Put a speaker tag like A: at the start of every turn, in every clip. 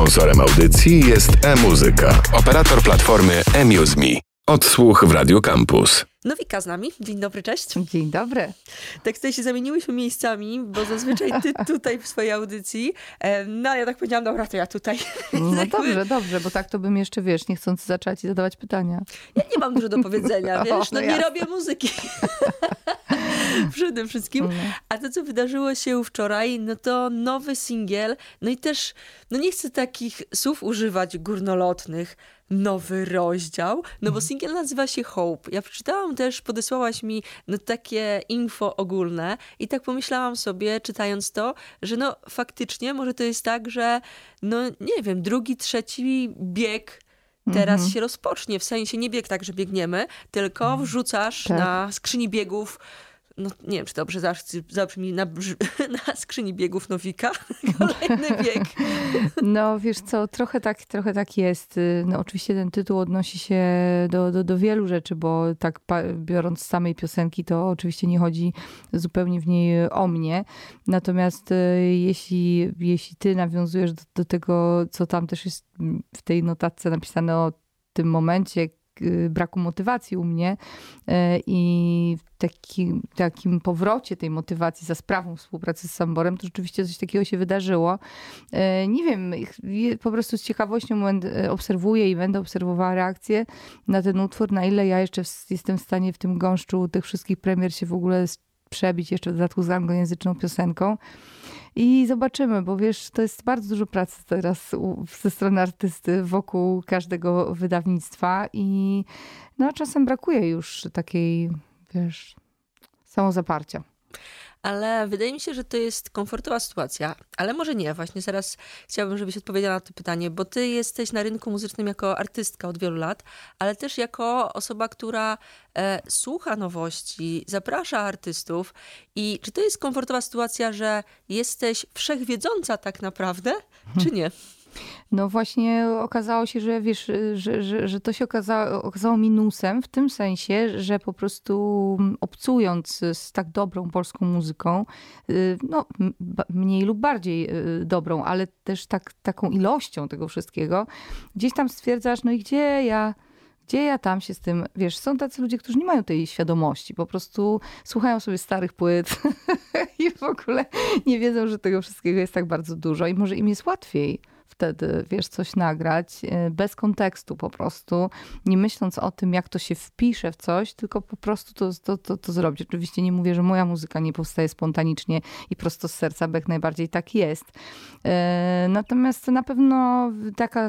A: Sponsorem audycji jest e-muzyka, operator platformy eMuseMe. Odsłuch w Radio Campus.
B: Nowika z nami. Dzień dobry, cześć.
C: Dzień dobry.
B: Tak tutaj się zamieniłyśmy miejscami, bo zazwyczaj ty tutaj w swojej audycji. No ja tak powiedziałam, dobra, to ja tutaj.
C: No dobrze, dobrze, bo tak to bym jeszcze, wiesz, niechcący zacząć i zadawać pytania.
B: Ja nie mam dużo do powiedzenia, wiesz, no, no nie robię muzyki. Przede wszystkim. No. A to, co wydarzyło się wczoraj, no to nowy singiel, no i też, no nie chcę takich słów używać górnolotnych, nowy rozdział, no bo mhm. singiel nazywa się Hope. Ja przeczytałam też, podesłałaś mi no, takie info ogólne i tak pomyślałam sobie, czytając to, że no faktycznie może to jest tak, że no nie wiem, drugi, trzeci bieg teraz mhm. się rozpocznie. W sensie nie bieg tak, że biegniemy, tylko mhm. wrzucasz tak. na skrzyni biegów no nie wiem, czy dobrze zabrzmi na, na skrzyni biegów Nowika, kolejny bieg.
C: No wiesz co, trochę tak, trochę tak jest. No oczywiście ten tytuł odnosi się do, do, do wielu rzeczy, bo tak biorąc samej piosenki, to oczywiście nie chodzi zupełnie w niej o mnie. Natomiast e, jeśli, jeśli ty nawiązujesz do, do tego, co tam też jest w tej notatce napisane o tym momencie, braku motywacji u mnie e, i taki, takim powrocie tej motywacji za sprawą współpracy z Samborem, to rzeczywiście coś takiego się wydarzyło. E, nie wiem, po prostu z ciekawością e, obserwuję i będę obserwowała reakcję na ten utwór, na ile ja jeszcze jestem w stanie w tym gąszczu tych wszystkich premier się w ogóle przebić jeszcze dodatku z anglojęzyczną piosenką. I zobaczymy, bo wiesz, to jest bardzo dużo pracy teraz ze strony artysty wokół każdego wydawnictwa i no czasem brakuje już takiej, wiesz, samozaparcia
B: ale wydaje mi się, że to jest komfortowa sytuacja. Ale może nie, właśnie zaraz chciałabym, żebyś odpowiedziała na to pytanie, bo ty jesteś na rynku muzycznym jako artystka od wielu lat, ale też jako osoba, która e, słucha nowości, zaprasza artystów. I czy to jest komfortowa sytuacja, że jesteś wszechwiedząca tak naprawdę, czy nie?
C: No właśnie okazało się, że wiesz, że, że, że to się okazało, okazało minusem w tym sensie, że po prostu obcując z tak dobrą polską muzyką, y, no mniej lub bardziej y, dobrą, ale też tak, taką ilością tego wszystkiego, gdzieś tam stwierdzasz, no i gdzie ja gdzie ja tam się z tym, wiesz, są tacy ludzie, którzy nie mają tej świadomości, po prostu słuchają sobie starych płyt i w ogóle nie wiedzą, że tego wszystkiego jest tak bardzo dużo i może im jest łatwiej wtedy, wiesz, coś nagrać e, bez kontekstu po prostu, nie myśląc o tym, jak to się wpisze w coś, tylko po prostu to, to, to, to zrobić. Oczywiście nie mówię, że moja muzyka nie powstaje spontanicznie i prosto z serca, bo jak najbardziej tak jest. E, natomiast na pewno taka,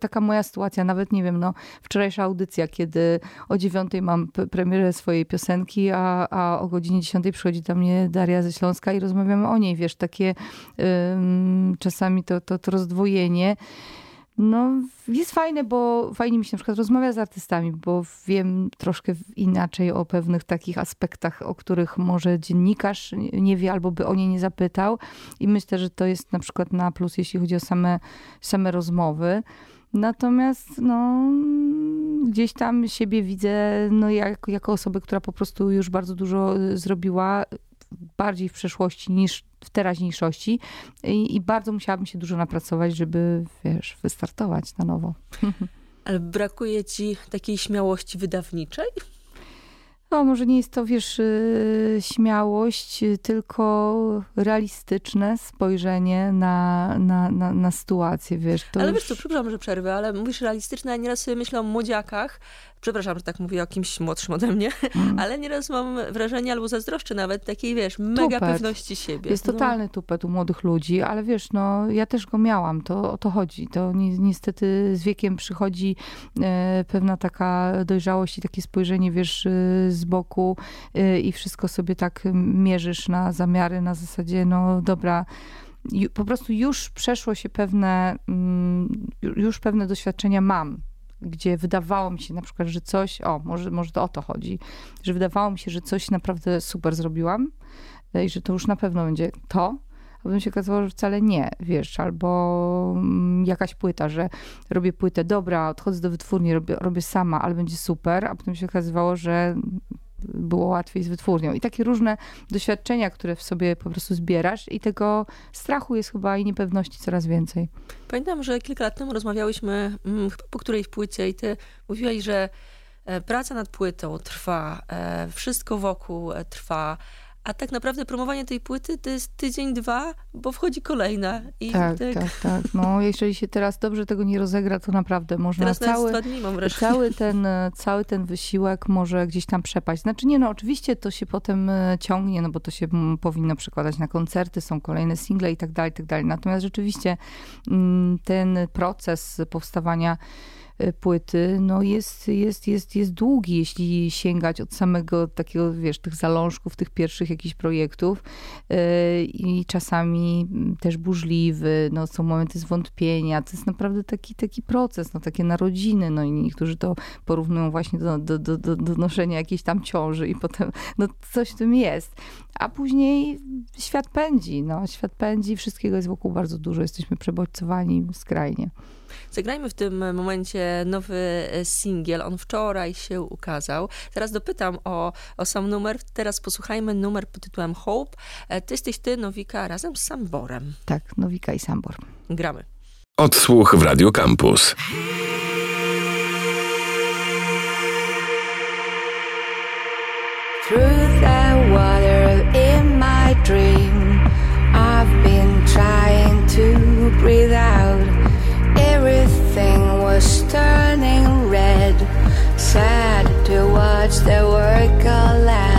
C: taka moja sytuacja, nawet nie wiem, no, wczorajsza audycja, kiedy o dziewiątej mam premierę swojej piosenki, a, a o godzinie dziesiątej przychodzi do mnie Daria ze Śląska i rozmawiamy o niej, wiesz, takie czasami to, to, to rozdwojenie No, jest fajne, bo fajnie mi się na przykład rozmawia z artystami, bo wiem troszkę inaczej o pewnych takich aspektach, o których może dziennikarz nie wie albo by o nie nie zapytał. I myślę, że to jest na przykład na plus, jeśli chodzi o same, same rozmowy. Natomiast no, gdzieś tam siebie widzę no, jako, jako osobę, która po prostu już bardzo dużo zrobiła, bardziej w przeszłości niż w teraźniejszości i, i bardzo musiałabym się dużo napracować, żeby, wiesz, wystartować na nowo.
B: Ale brakuje ci takiej śmiałości wydawniczej?
C: No, może nie jest to, wiesz, y, śmiałość, tylko realistyczne spojrzenie na, na, na, na sytuację, wiesz.
B: ale już... wiesz co, przepraszam, że przerwę, ale mówisz realistyczne, a nieraz sobie myślę o młodziakach, przepraszam, że tak mówię o kimś młodszym ode mnie, mm. ale nieraz mam wrażenie, albo zazdroszczę nawet takiej, wiesz, mega tupet. pewności siebie.
C: Jest no. totalny tupet u młodych ludzi, ale wiesz, no ja też go miałam, to o to chodzi. To ni niestety z wiekiem przychodzi e, pewna taka dojrzałość i takie spojrzenie, wiesz, e, z boku e, i wszystko sobie tak mierzysz na zamiary, na zasadzie, no dobra, po prostu już przeszło się pewne, mm, już pewne doświadczenia mam gdzie wydawało mi się na przykład, że coś, o, może, może to o to chodzi, że wydawało mi się, że coś naprawdę super zrobiłam e, i że to już na pewno będzie to, a potem się okazało, że wcale nie, wiesz, albo mm, jakaś płyta, że robię płytę, dobra, odchodzę do wytwórni, robię, robię sama, ale będzie super, a potem się okazywało, że było łatwiej z wytwórnią. I takie różne doświadczenia, które w sobie po prostu zbierasz i tego strachu jest chyba i niepewności coraz więcej.
B: Pamiętam, że kilka lat temu rozmawiałyśmy mm, po którejś płycie i ty mówiłaś, że e, praca nad płytą trwa, e, wszystko wokół e, trwa, a tak naprawdę promowanie tej płyty to jest tydzień, dwa, bo wchodzi kolejna.
C: I tak, tak, tak, tak. No, jeżeli się teraz dobrze tego nie rozegra, to naprawdę można
B: teraz
C: cały,
B: dwa dni mam wreszcie.
C: cały, ten, cały ten wysiłek może gdzieś tam przepaść. Znaczy nie, no oczywiście to się potem e, ciągnie, no bo to się mm, powinno przekładać na koncerty, są kolejne single i tak dalej, i tak dalej. Natomiast rzeczywiście mm, ten proces powstawania płyty, no jest, jest, jest, jest długi, jeśli sięgać od samego takiego, wiesz, tych zalążków, tych pierwszych jakichś projektów e, i czasami też burzliwy, no są momenty zwątpienia, to jest naprawdę taki, taki proces, no takie narodziny, no i niektórzy to porównują właśnie do, do, do, do, do noszenia jakiejś tam ciąży i potem, no coś w tym jest. A później świat pędzi, no świat pędzi, wszystkiego jest wokół bardzo dużo, jesteśmy przebodźcowani skrajnie.
B: Zagrajmy w tym momencie nowy singiel. On wczoraj się ukazał. Teraz dopytam o, o sam numer. Teraz posłuchajmy numer pod tytułem Hope. E, ty jesteś ty, Nowika, razem z Samborem.
C: Tak, Nowika i Sambor.
B: Gramy.
A: Odsłuch w Radio Campus. Through the water dream I've been trying to breathe out Everything was turning red. Sad to watch the world collapse.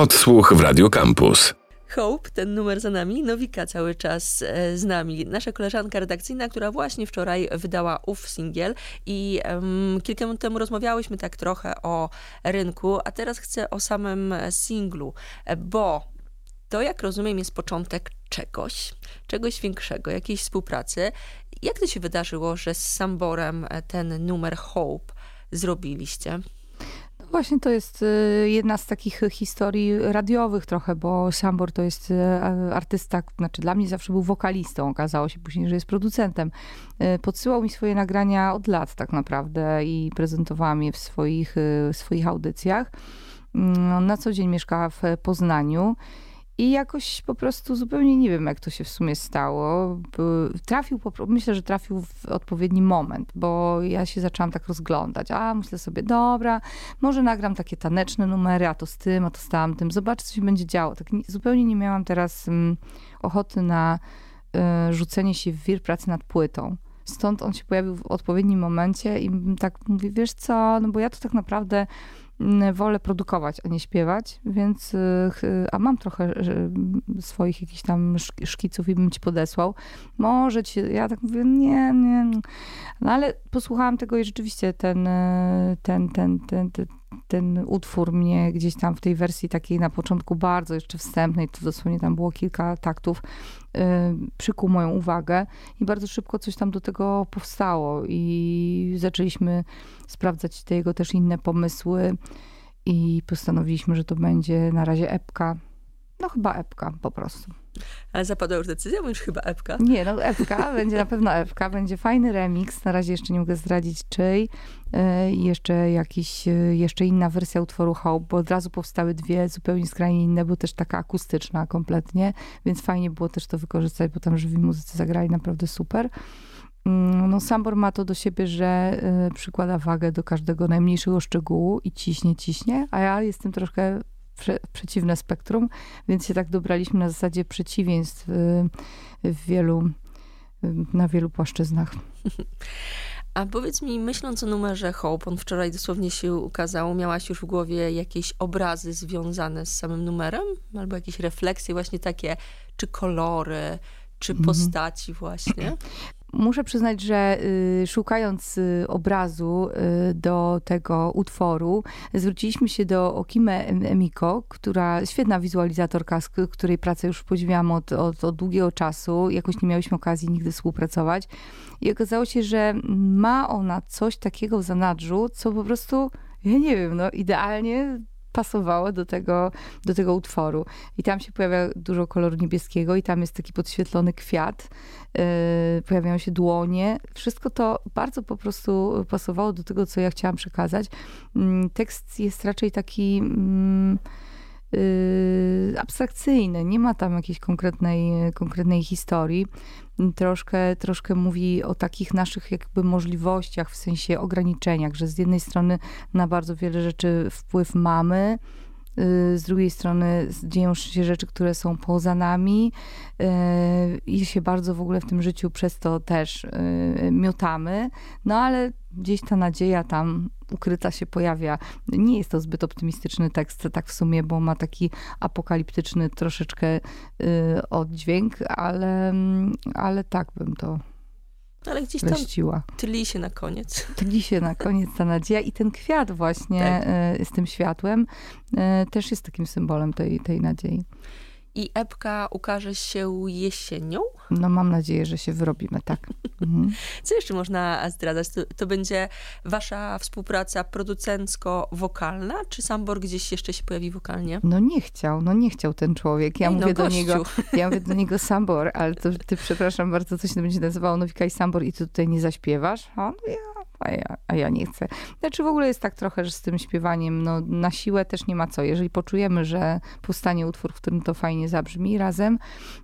A: Odsłuch w Radio Campus.
B: Hope, ten numer za nami, Nowika cały czas e, z nami. Nasza koleżanka redakcyjna, która właśnie wczoraj wydała ów singiel i um, kilka minut temu rozmawiałyśmy tak trochę o rynku, a teraz chcę o samym singlu, bo to, jak rozumiem, jest początek czegoś, czegoś większego, jakiejś współpracy. Jak to się wydarzyło, że z Samborem ten numer Hope zrobiliście?
C: Właśnie to jest y, jedna z takich historii radiowych trochę, bo Sambor to jest y, artysta, znaczy dla mnie zawsze był wokalistą, okazało się później, że jest producentem. Y, podsyłał mi swoje nagrania od lat tak naprawdę i prezentowałam je w swoich, swoich audycjach. Mm, na co dzień mieszkała w Poznaniu. I jakoś po prostu zupełnie nie wiem, jak to się w sumie stało. Trafił, myślę, że trafił w odpowiedni moment, bo ja się zaczęłam tak rozglądać. A myślę sobie, dobra, może nagram takie taneczne numery, a to z tym, a to z tamtym. Zobaczę, co się będzie działo. Tak zupełnie nie miałam teraz um, ochoty na y, rzucenie się w wir pracy nad płytą. Stąd on się pojawił w odpowiednim momencie i tak mówi, wiesz co, no bo ja to tak naprawdę wolę produkować, a nie śpiewać, więc, y, a mam trochę swoich jakichś tam szkiców i bym ci podesłał. Może ci, ja tak mówię, nie, nie. No ale posłuchałam tego i rzeczywiście ten, y, ten, ten, ten, ten, ten utwór mnie gdzieś tam w tej wersji takiej na początku bardzo jeszcze wstępnej, to dosłownie tam było kilka taktów, yy, przykuł moją uwagę i bardzo szybko coś tam do tego powstało i zaczęliśmy sprawdzać te jego też inne pomysły i postanowiliśmy, że to będzie na razie epka. No chyba epka po prostu.
B: Ale zapadła już decyzja, mówisz chyba epka?
C: Nie, no epka, będzie na pewno epka, będzie fajny remix, na razie jeszcze nie mogę zdradzić czyj. E, jeszcze jakiś, e, jeszcze inna wersja utworu Hope, bo od razu powstały dwie zupełnie skrajnie inne, bo też taka akustyczna kompletnie, więc fajnie było też to wykorzystać, bo tam żywi muzycy zagrali naprawdę super. Mm, no, Sambor ma to do siebie, że y, przykłada wagę do każdego najmniejszego szczegółu i ciśnie, ciśnie, a ja jestem troszkę prze, przeciwne spektrum, więc się tak dobraliśmy na zasadzie przeciwieństw y, w wielu, y, na wielu płaszczyznach.
B: A powiedz mi, myśląc o numerze Hope, on wczoraj dosłownie się ukazał, miałaś już w głowie jakieś obrazy związane z samym numerem? Albo jakieś refleksje właśnie takie, czy kolory, czy mhm. postaci właśnie?
C: Muszę przyznać, że y, szukając y, obrazu y, do tego utworu, zwróciliśmy się do Okime Emiko, która świetna wizualizatorka, z której pracę już podziwiam od, od, od długiego czasu. Jakoś nie miałyśmy okazji nigdy współpracować. I okazało się, że ma ona coś takiego w zanadrzu, co po prostu, ja nie wiem, no idealnie pasowało do tego, do tego utworu. I tam się pojawia dużo koloru niebieskiego i tam jest taki podświetlony kwiat, yy, pojawiają się dłonie. Wszystko to bardzo po prostu pasowało do tego, co ja chciałam przekazać. Yy, tekst jest raczej taki... Yy, abstrakcyjny, nie ma tam jakiejś konkretnej, konkretnej historii. Troszkę, troszkę mówi o takich naszych jakby możliwościach, w sensie ograniczeniach, że z jednej strony na bardzo wiele rzeczy wpływ mamy, y, z drugiej strony dzieją się rzeczy, które są poza nami y, i się bardzo w ogóle w tym życiu przez to też y, miotamy. No ale gdzieś ta nadzieja tam ukryta się pojawia. Nie jest to zbyt optymistyczny tekst, tak w sumie, bo ma taki apokaliptyczny troszeczkę y, oddźwięk, ale, ale tak bym to ale gdzieś tam
B: treściła. tli się na koniec.
C: Tli się na koniec ta nadzieja i ten kwiat właśnie tak. Y, z tym światłem y, też jest takim symbolem tej, tej nadziei
B: i epka ukaże się jesienią.
C: No mam nadzieję, że się wyrobimy, tak. Mhm.
B: Co jeszcze można zdradzać? To, to, będzie wasza współpraca producencko-wokalna, czy Sambor gdzieś jeszcze się pojawi wokalnie?
C: No nie chciał, no nie chciał ten człowiek. Ja Ej, no mówię no, do niego, ja mówię do niego Sambor, ale to ty, przepraszam bardzo, co się będzie nazywało Nowika i Sambor i ty tutaj nie zaśpiewasz? A ja a ja, a ja nie chcę. Znaczy w ogóle jest tak trochę, że z tym śpiewaniem no, na siłę też nie ma co. Jeżeli poczujemy, że powstanie utwór, w którym to fajnie zabrzmi razem,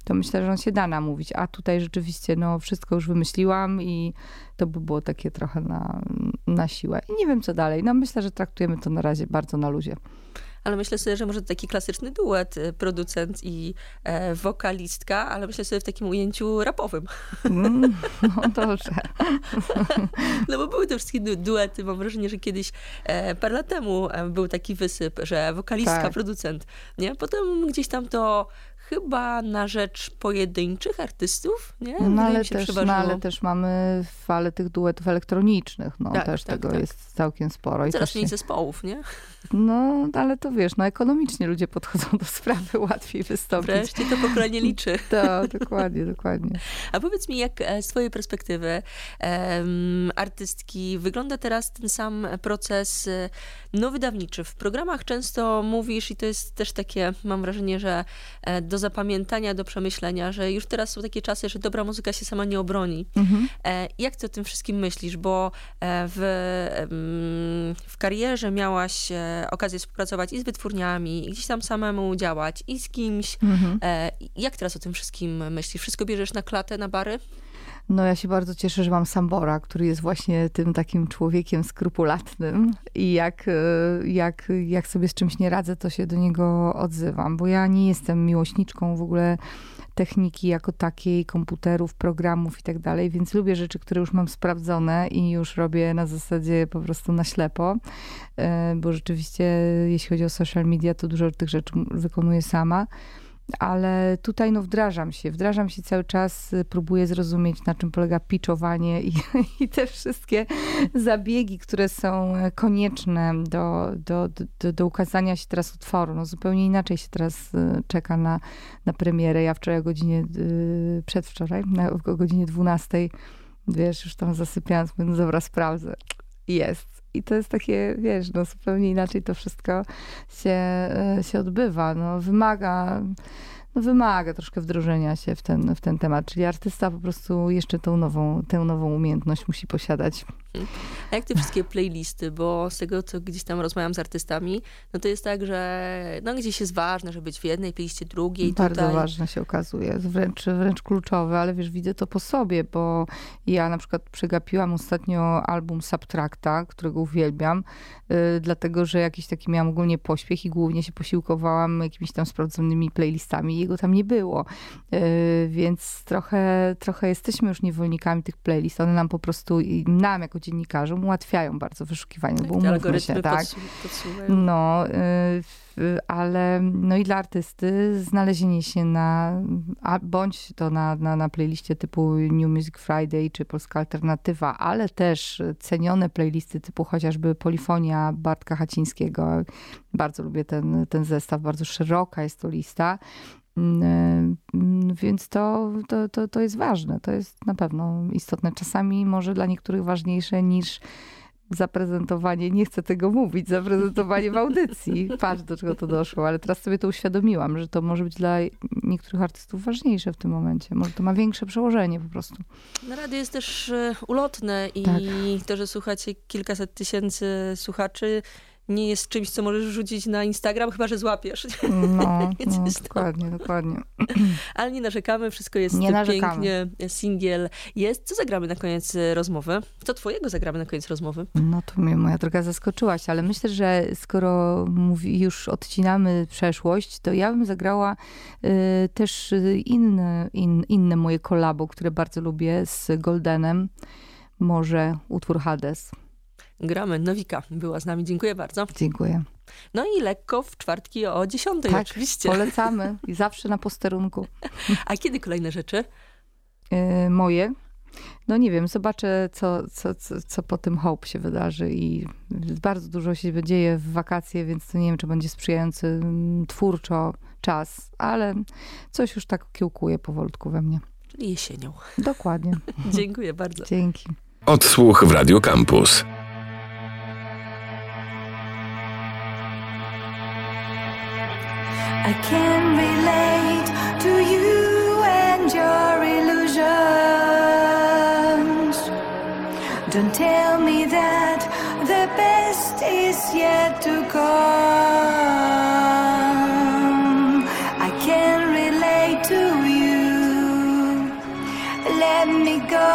C: to myślę, że on się da namówić. A tutaj rzeczywiście no, wszystko już wymyśliłam i to by było takie trochę na, na siłę. I nie wiem co dalej. No myślę, że traktujemy to na razie bardzo na luzie
B: ale myślę sobie, że może to taki klasyczny duet, y, producent i e, wokalistka, ale myślę sobie w takim ujęciu rapowym.
C: Mm, no dobrze.
B: No bo były te wszystkie duety, mam wrażenie, że kiedyś, e, parę lat temu e, był taki wysyp, że wokalistka, tak. producent, nie? Potem gdzieś tam to chyba na rzecz pojedynczych artystów, nie?
C: No ale, też, no ale też mamy falę tych duetów elektronicznych, no tak, też tak, tego tak. jest całkiem sporo.
B: I Coraz mniej się... zespołów, nie?
C: No, ale to wiesz, no ekonomicznie ludzie podchodzą do sprawy, łatwiej wystąpić.
B: Wreszcie to pokolenie liczy.
C: Tak, dokładnie, dokładnie.
B: A powiedz mi, jak e, z twojej perspektywy um, artystki wygląda teraz ten sam proces e, no, wydawniczy? W programach często mówisz, i to jest też takie, mam wrażenie, że e, do zapamiętania, do przemyślenia, że już teraz są takie czasy, że dobra muzyka się sama nie obroni. Mhm. Jak ty o tym wszystkim myślisz? Bo w, w karierze miałaś okazję współpracować i z wytwórniami, i gdzieś tam samemu działać, i z kimś. Mhm. E, jak teraz o tym wszystkim myślisz? Wszystko bierzesz na klatę, na bary?
C: No ja się bardzo cieszę, że mam Sambora, który jest właśnie tym takim człowiekiem skrupulatnym i jak, e, jak, jak sobie z czymś nie radzę, to się do niego odzywam, bo ja nie jestem miłośniczką w ogóle techniki jako takiej, komputerów, programów i tak dalej, więc lubię rzeczy, które już mam sprawdzone i już robię na zasadzie po prostu na ślepo, e, bo rzeczywiście jeśli chodzi o social media, to dużo tych rzeczy wykonuję sama ale tutaj no wdrażam się, wdrażam się cały czas, y, próbuję zrozumieć, na czym polega pitchowanie i, i te wszystkie zabiegi, które są konieczne do, do, do, do ukazania się teraz utworu. No zupełnie inaczej się teraz y, czeka na, na premierę. Ja wczoraj o godzinie, y, przedwczoraj, o godzinie 12, wiesz, już tam zasypiając, mówię, dobra, sprawdzę. Jest i to jest takie, wiesz, no zupełnie inaczej to wszystko się, e, się odbywa. No, wymaga wymaga troszkę wdrożenia się w ten, w ten temat. Czyli artysta po prostu jeszcze tą nową, tę nową umiejętność musi posiadać.
B: A jak te wszystkie playlisty, bo z tego, co gdzieś tam rozmawiam z artystami, no to jest tak, że no gdzieś jest ważne, żeby być w jednej playliście, drugiej.
C: Bardzo
B: tutaj.
C: ważne się okazuje, wręcz, wręcz kluczowe, ale wiesz, widzę to po sobie, bo ja na przykład przegapiłam ostatnio album Subtracta, którego uwielbiam, yy, dlatego, że jakiś taki miałam ogólnie pośpiech i głównie się posiłkowałam jakimiś tam sprawdzonymi playlistami jego tam nie było. Yy, więc trochę, trochę jesteśmy już niewolnikami tych playlist. One nam po prostu, nam jako dziennikarzom ułatwiają bardzo wyszukiwanie, bo umówmy się, tak? No, yy, ale no i dla artysty znalezienie się na, a bądź to na, na, na playliście typu New Music Friday czy Polska Alternatywa, ale też cenione playlisty typu chociażby Polifonia Bartka Hacińskiego. Bardzo lubię ten, ten zestaw, bardzo szeroka jest to lista. Mm, mm, więc to, to, to, to jest ważne, to jest na pewno istotne. Czasami może dla niektórych ważniejsze niż zaprezentowanie, nie chcę tego mówić, zaprezentowanie w audycji. Patrz, do czego to doszło, ale teraz sobie to uświadomiłam, że to może być dla niektórych artystów ważniejsze w tym momencie. Może to ma większe przełożenie po prostu.
B: Na radio jest też e, ulotne i tak. to, że słuchacie kilkaset tysięcy słuchaczy, nie jest czymś, co możesz rzucić na Instagram, chyba że złapiesz.
C: No, no dokładnie, dokładnie.
B: Ale nie narzekamy, wszystko jest nie pięknie, singiel jest. Co zagramy na koniec rozmowy? Co twojego zagramy na koniec rozmowy?
C: No to mnie moja droga zaskoczyłaś, ale myślę, że skoro mówi, już odcinamy przeszłość, to ja bym zagrała y, też inne, in, inne moje kolabo, które bardzo lubię z Goldenem. Może utwór Hades
B: gramy. Nowika była z nami. Dziękuję bardzo.
C: Dziękuję.
B: No i lekko w czwartki o 10
C: tak,
B: oczywiście.
C: polecamy. I zawsze na posterunku.
B: A kiedy kolejne rzeczy?
C: Yy, moje? No nie wiem, zobaczę, co, co, co, co po tym Hope się wydarzy i bardzo dużo się dzieje w wakacje, więc to nie wiem, czy będzie sprzyjający mm, twórczo czas, ale coś już tak kiełkuje powolutku we mnie.
B: Czyli jesienią.
C: Dokładnie.
B: Dziękuję bardzo.
C: Dzięki.
A: Odsłuch w Radio Campus.
D: I can relate to you and your illusions. Don't tell me that the best is yet to come. I can relate to you. Let me go.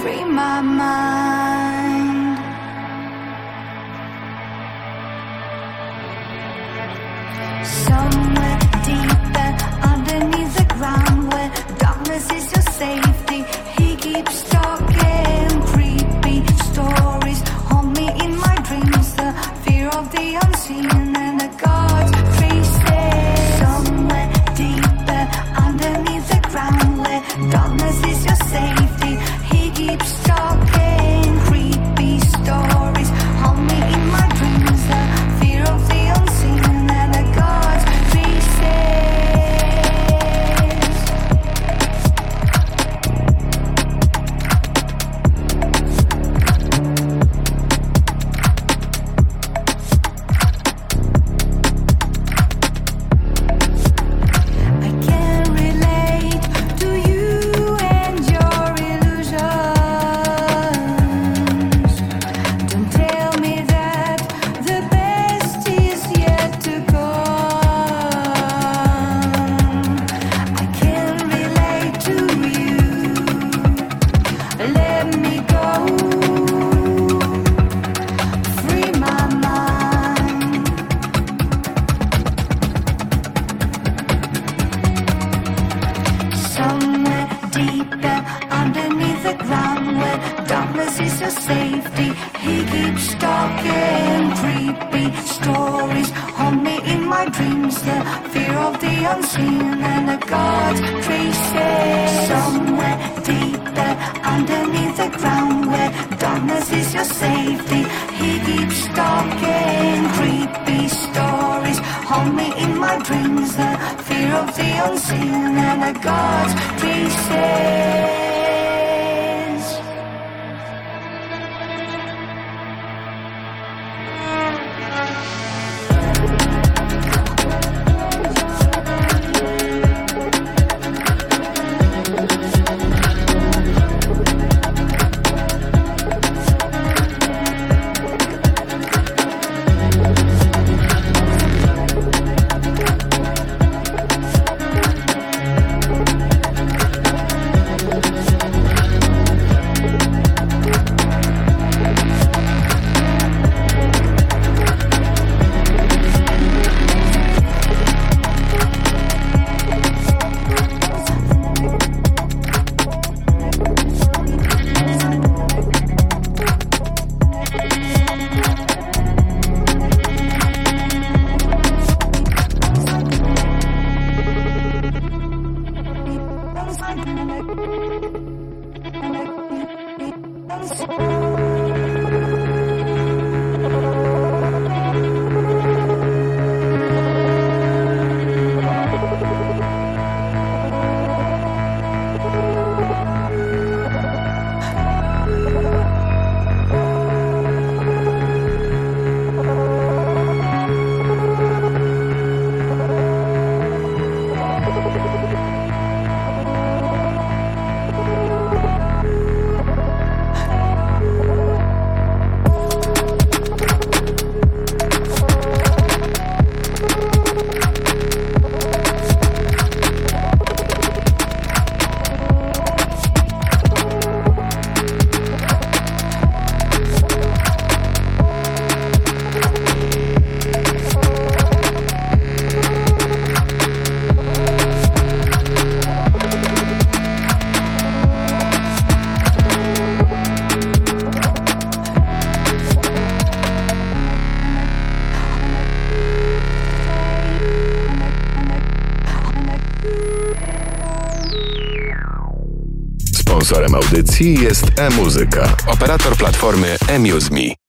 D: Free my mind. seen unseen and the God's
A: traces. Somewhere deep there underneath the ground where darkness is your safety. He keeps talking creepy stories. Haunt me in my dreams. The fear of the unseen and the God's traces.
D: Audycji jest e-muzyka, operator platformy eMuseMe.